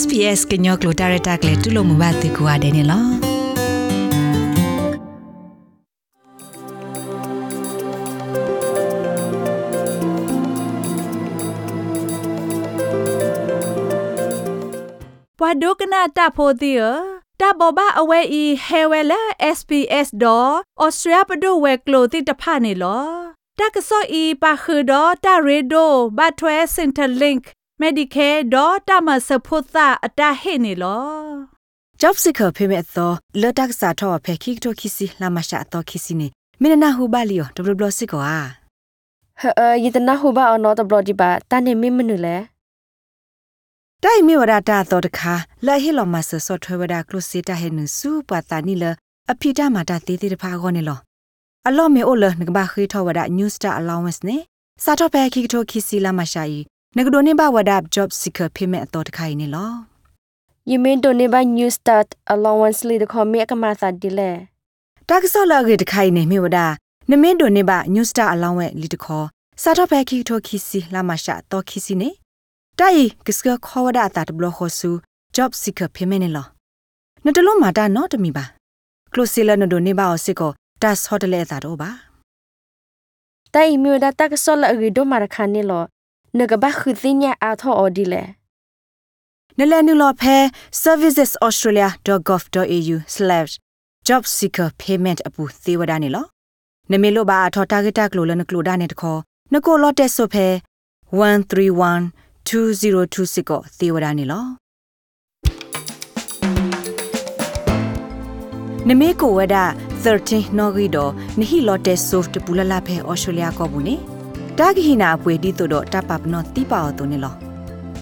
SPS ကညောကလိုတာရတာကလေးတူလို့မဘာတူကွာတယ်နော်ပဝဒုကနာတာဖိုတီယတာဘောဘာအဝဲဤဟဲဝဲလာ SPS ဒေါ်ဩစတြေးလျပဒိုဝဲကလိုတိတဖာနေလောတာကဆောဤပါခဒတာရေဒိုဘတ်ထွဲစင်တာလင့် မက်ဒီကေဒေါ်တာမဆဖို့တာအတာဟေနေလော job seeker ဖေမဲ့သောလတ်တက်စာတော့ဖဲခိကတိုခီစီလာမရှာတော့ခီစီနေမင်းနာဟူပါလီယို w w စစ်ကောအာဟဲယတနာဟူဘာအနောတဘလဒီပါတန်နေမင်းမနူလဲတိုင်မီဝရတာတော့တခါလဲဟီလောမဆဆော့ထွဲဝဒကလုစီတာဟဲနစူပတာနီလအဖီတာမာတာတေးတေးတဖာခေါနေလောအလော့မေအိုလငဘာခိထောဝဒ new star allowance နေစာတော့ဖဲခိကတိုခီစီလာမရှာဤ ငကဒိုနေဘဝဒ job seeker ဖေမဲ့တော့တခါနေလောယမင်းတိုနေဘာ new start allowance လီတခေါ်မေကမာသာဒီလဲတာကဆော့လာဂေတခိုင်နေမြေဝဒနမင်းဒိုနေဘညူစတာအလောင်းဝဲလီတခေါ်စာတော့ဖဲခီထိုခီစီလာမရှာတော့ခီစီနေတိုင်ကစကခေါ်ဝဒတာတဘလခေါ်ဆူ job seeker ဖေမဲနေလောနတလုံးမာတာနော်တမီပါ close လနဒိုနေဘအစစ်ကို das hotel အတာတော့ပါတိုင်မြူဒတာကဆောလအဂီဒိုမာရခါနေလော နကဘာခုသိညာအာထောအော်ဒီလဲနလနူလောဖဲ servicesaustralia.gov.au/job seeker payment အပူသေးဝဒနေလောနမေလိုပါအထော် target ကလိုလနကလိုဒါနေတခေါ်နကိုလော့တက်ဆိုဖဲ131 2026ကိုသေဝဒနေလောနမေကိုဝဒ13နော်ဂီဒိုနဟီလော့တက်ဆိုဖ်တပူလလဖဲအော်စတြေးလျကောဘူးနေ တာဂီဟီနာအပွေဒီတိုတော့တပပနောတိပါအော်တိုနေလော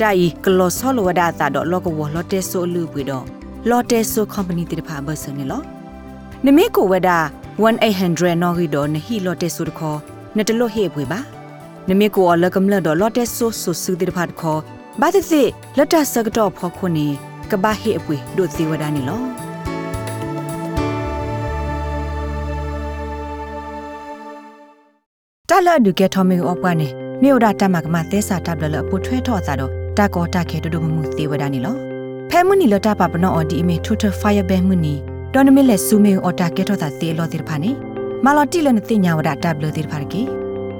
တိုင်ကလောဆောလဝဒတာတော့လောကဝလော့တက်ဆိုလူပွေတော့လော့တက်ဆို company တိတဖာဘဆနေလောနမေကိုဝဒ1800နော်ဂီဒိုနဟီလော့တက်ဆိုတခေါ်နတလို့ဟေပွေပါနမေကိုအလကမလတော့လော့တက်ဆိုဆူဆူတိတဖာတခေါ်ဘာတိတိလက်တဆကတော့ဖော်ခုနေကဘာဟေအပွေဒိုသေဝဒနေလော တလဒုကေထမေအောပကနေမြို့ဒတမကမသက်စာတပ်လလပုထွဲထော့စာတော့တကောတခဲတူမှုသေးဝဒနေလောဖဲမှုနီလတပပနောအော်ဒီအမေထူထဖိုင်ယာဘဲမှုနီဒေါ်နမီလက်ဆူမေအော်တာကေထော့စာသေးလောတိဖာနေမာလော်တီလနတိညာဝဒတပ်လတိဖာကေ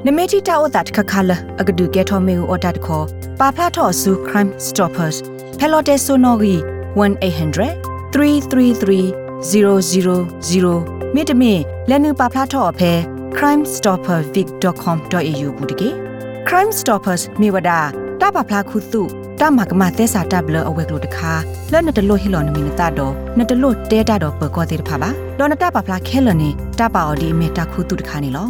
နမေတီတာအောတာခခခလအကဒုကေထမေအော်တာတခေါ်ပါဖလာထော့ဆူ crime stoppers ဖဲလော်တေဆိုနိုဂီ1800 333 000မိတမင်လက်နုပါဖလာထော့အဖဲ crimestoppervic.com.au ဘူးတကေ crime stoppers မြေဝဒတပဖလားခုစုတမကမသက်စာတဘလအဝဲကလို့တခါလဲ့နတလို့ဟီလော်နမီနတတော့နတလို့တဲတာတော့ပကောသေးတဖာပါလော်နတပဖလားခဲလနေတပါအော်ဒီမေတာခုတုတခါနေလော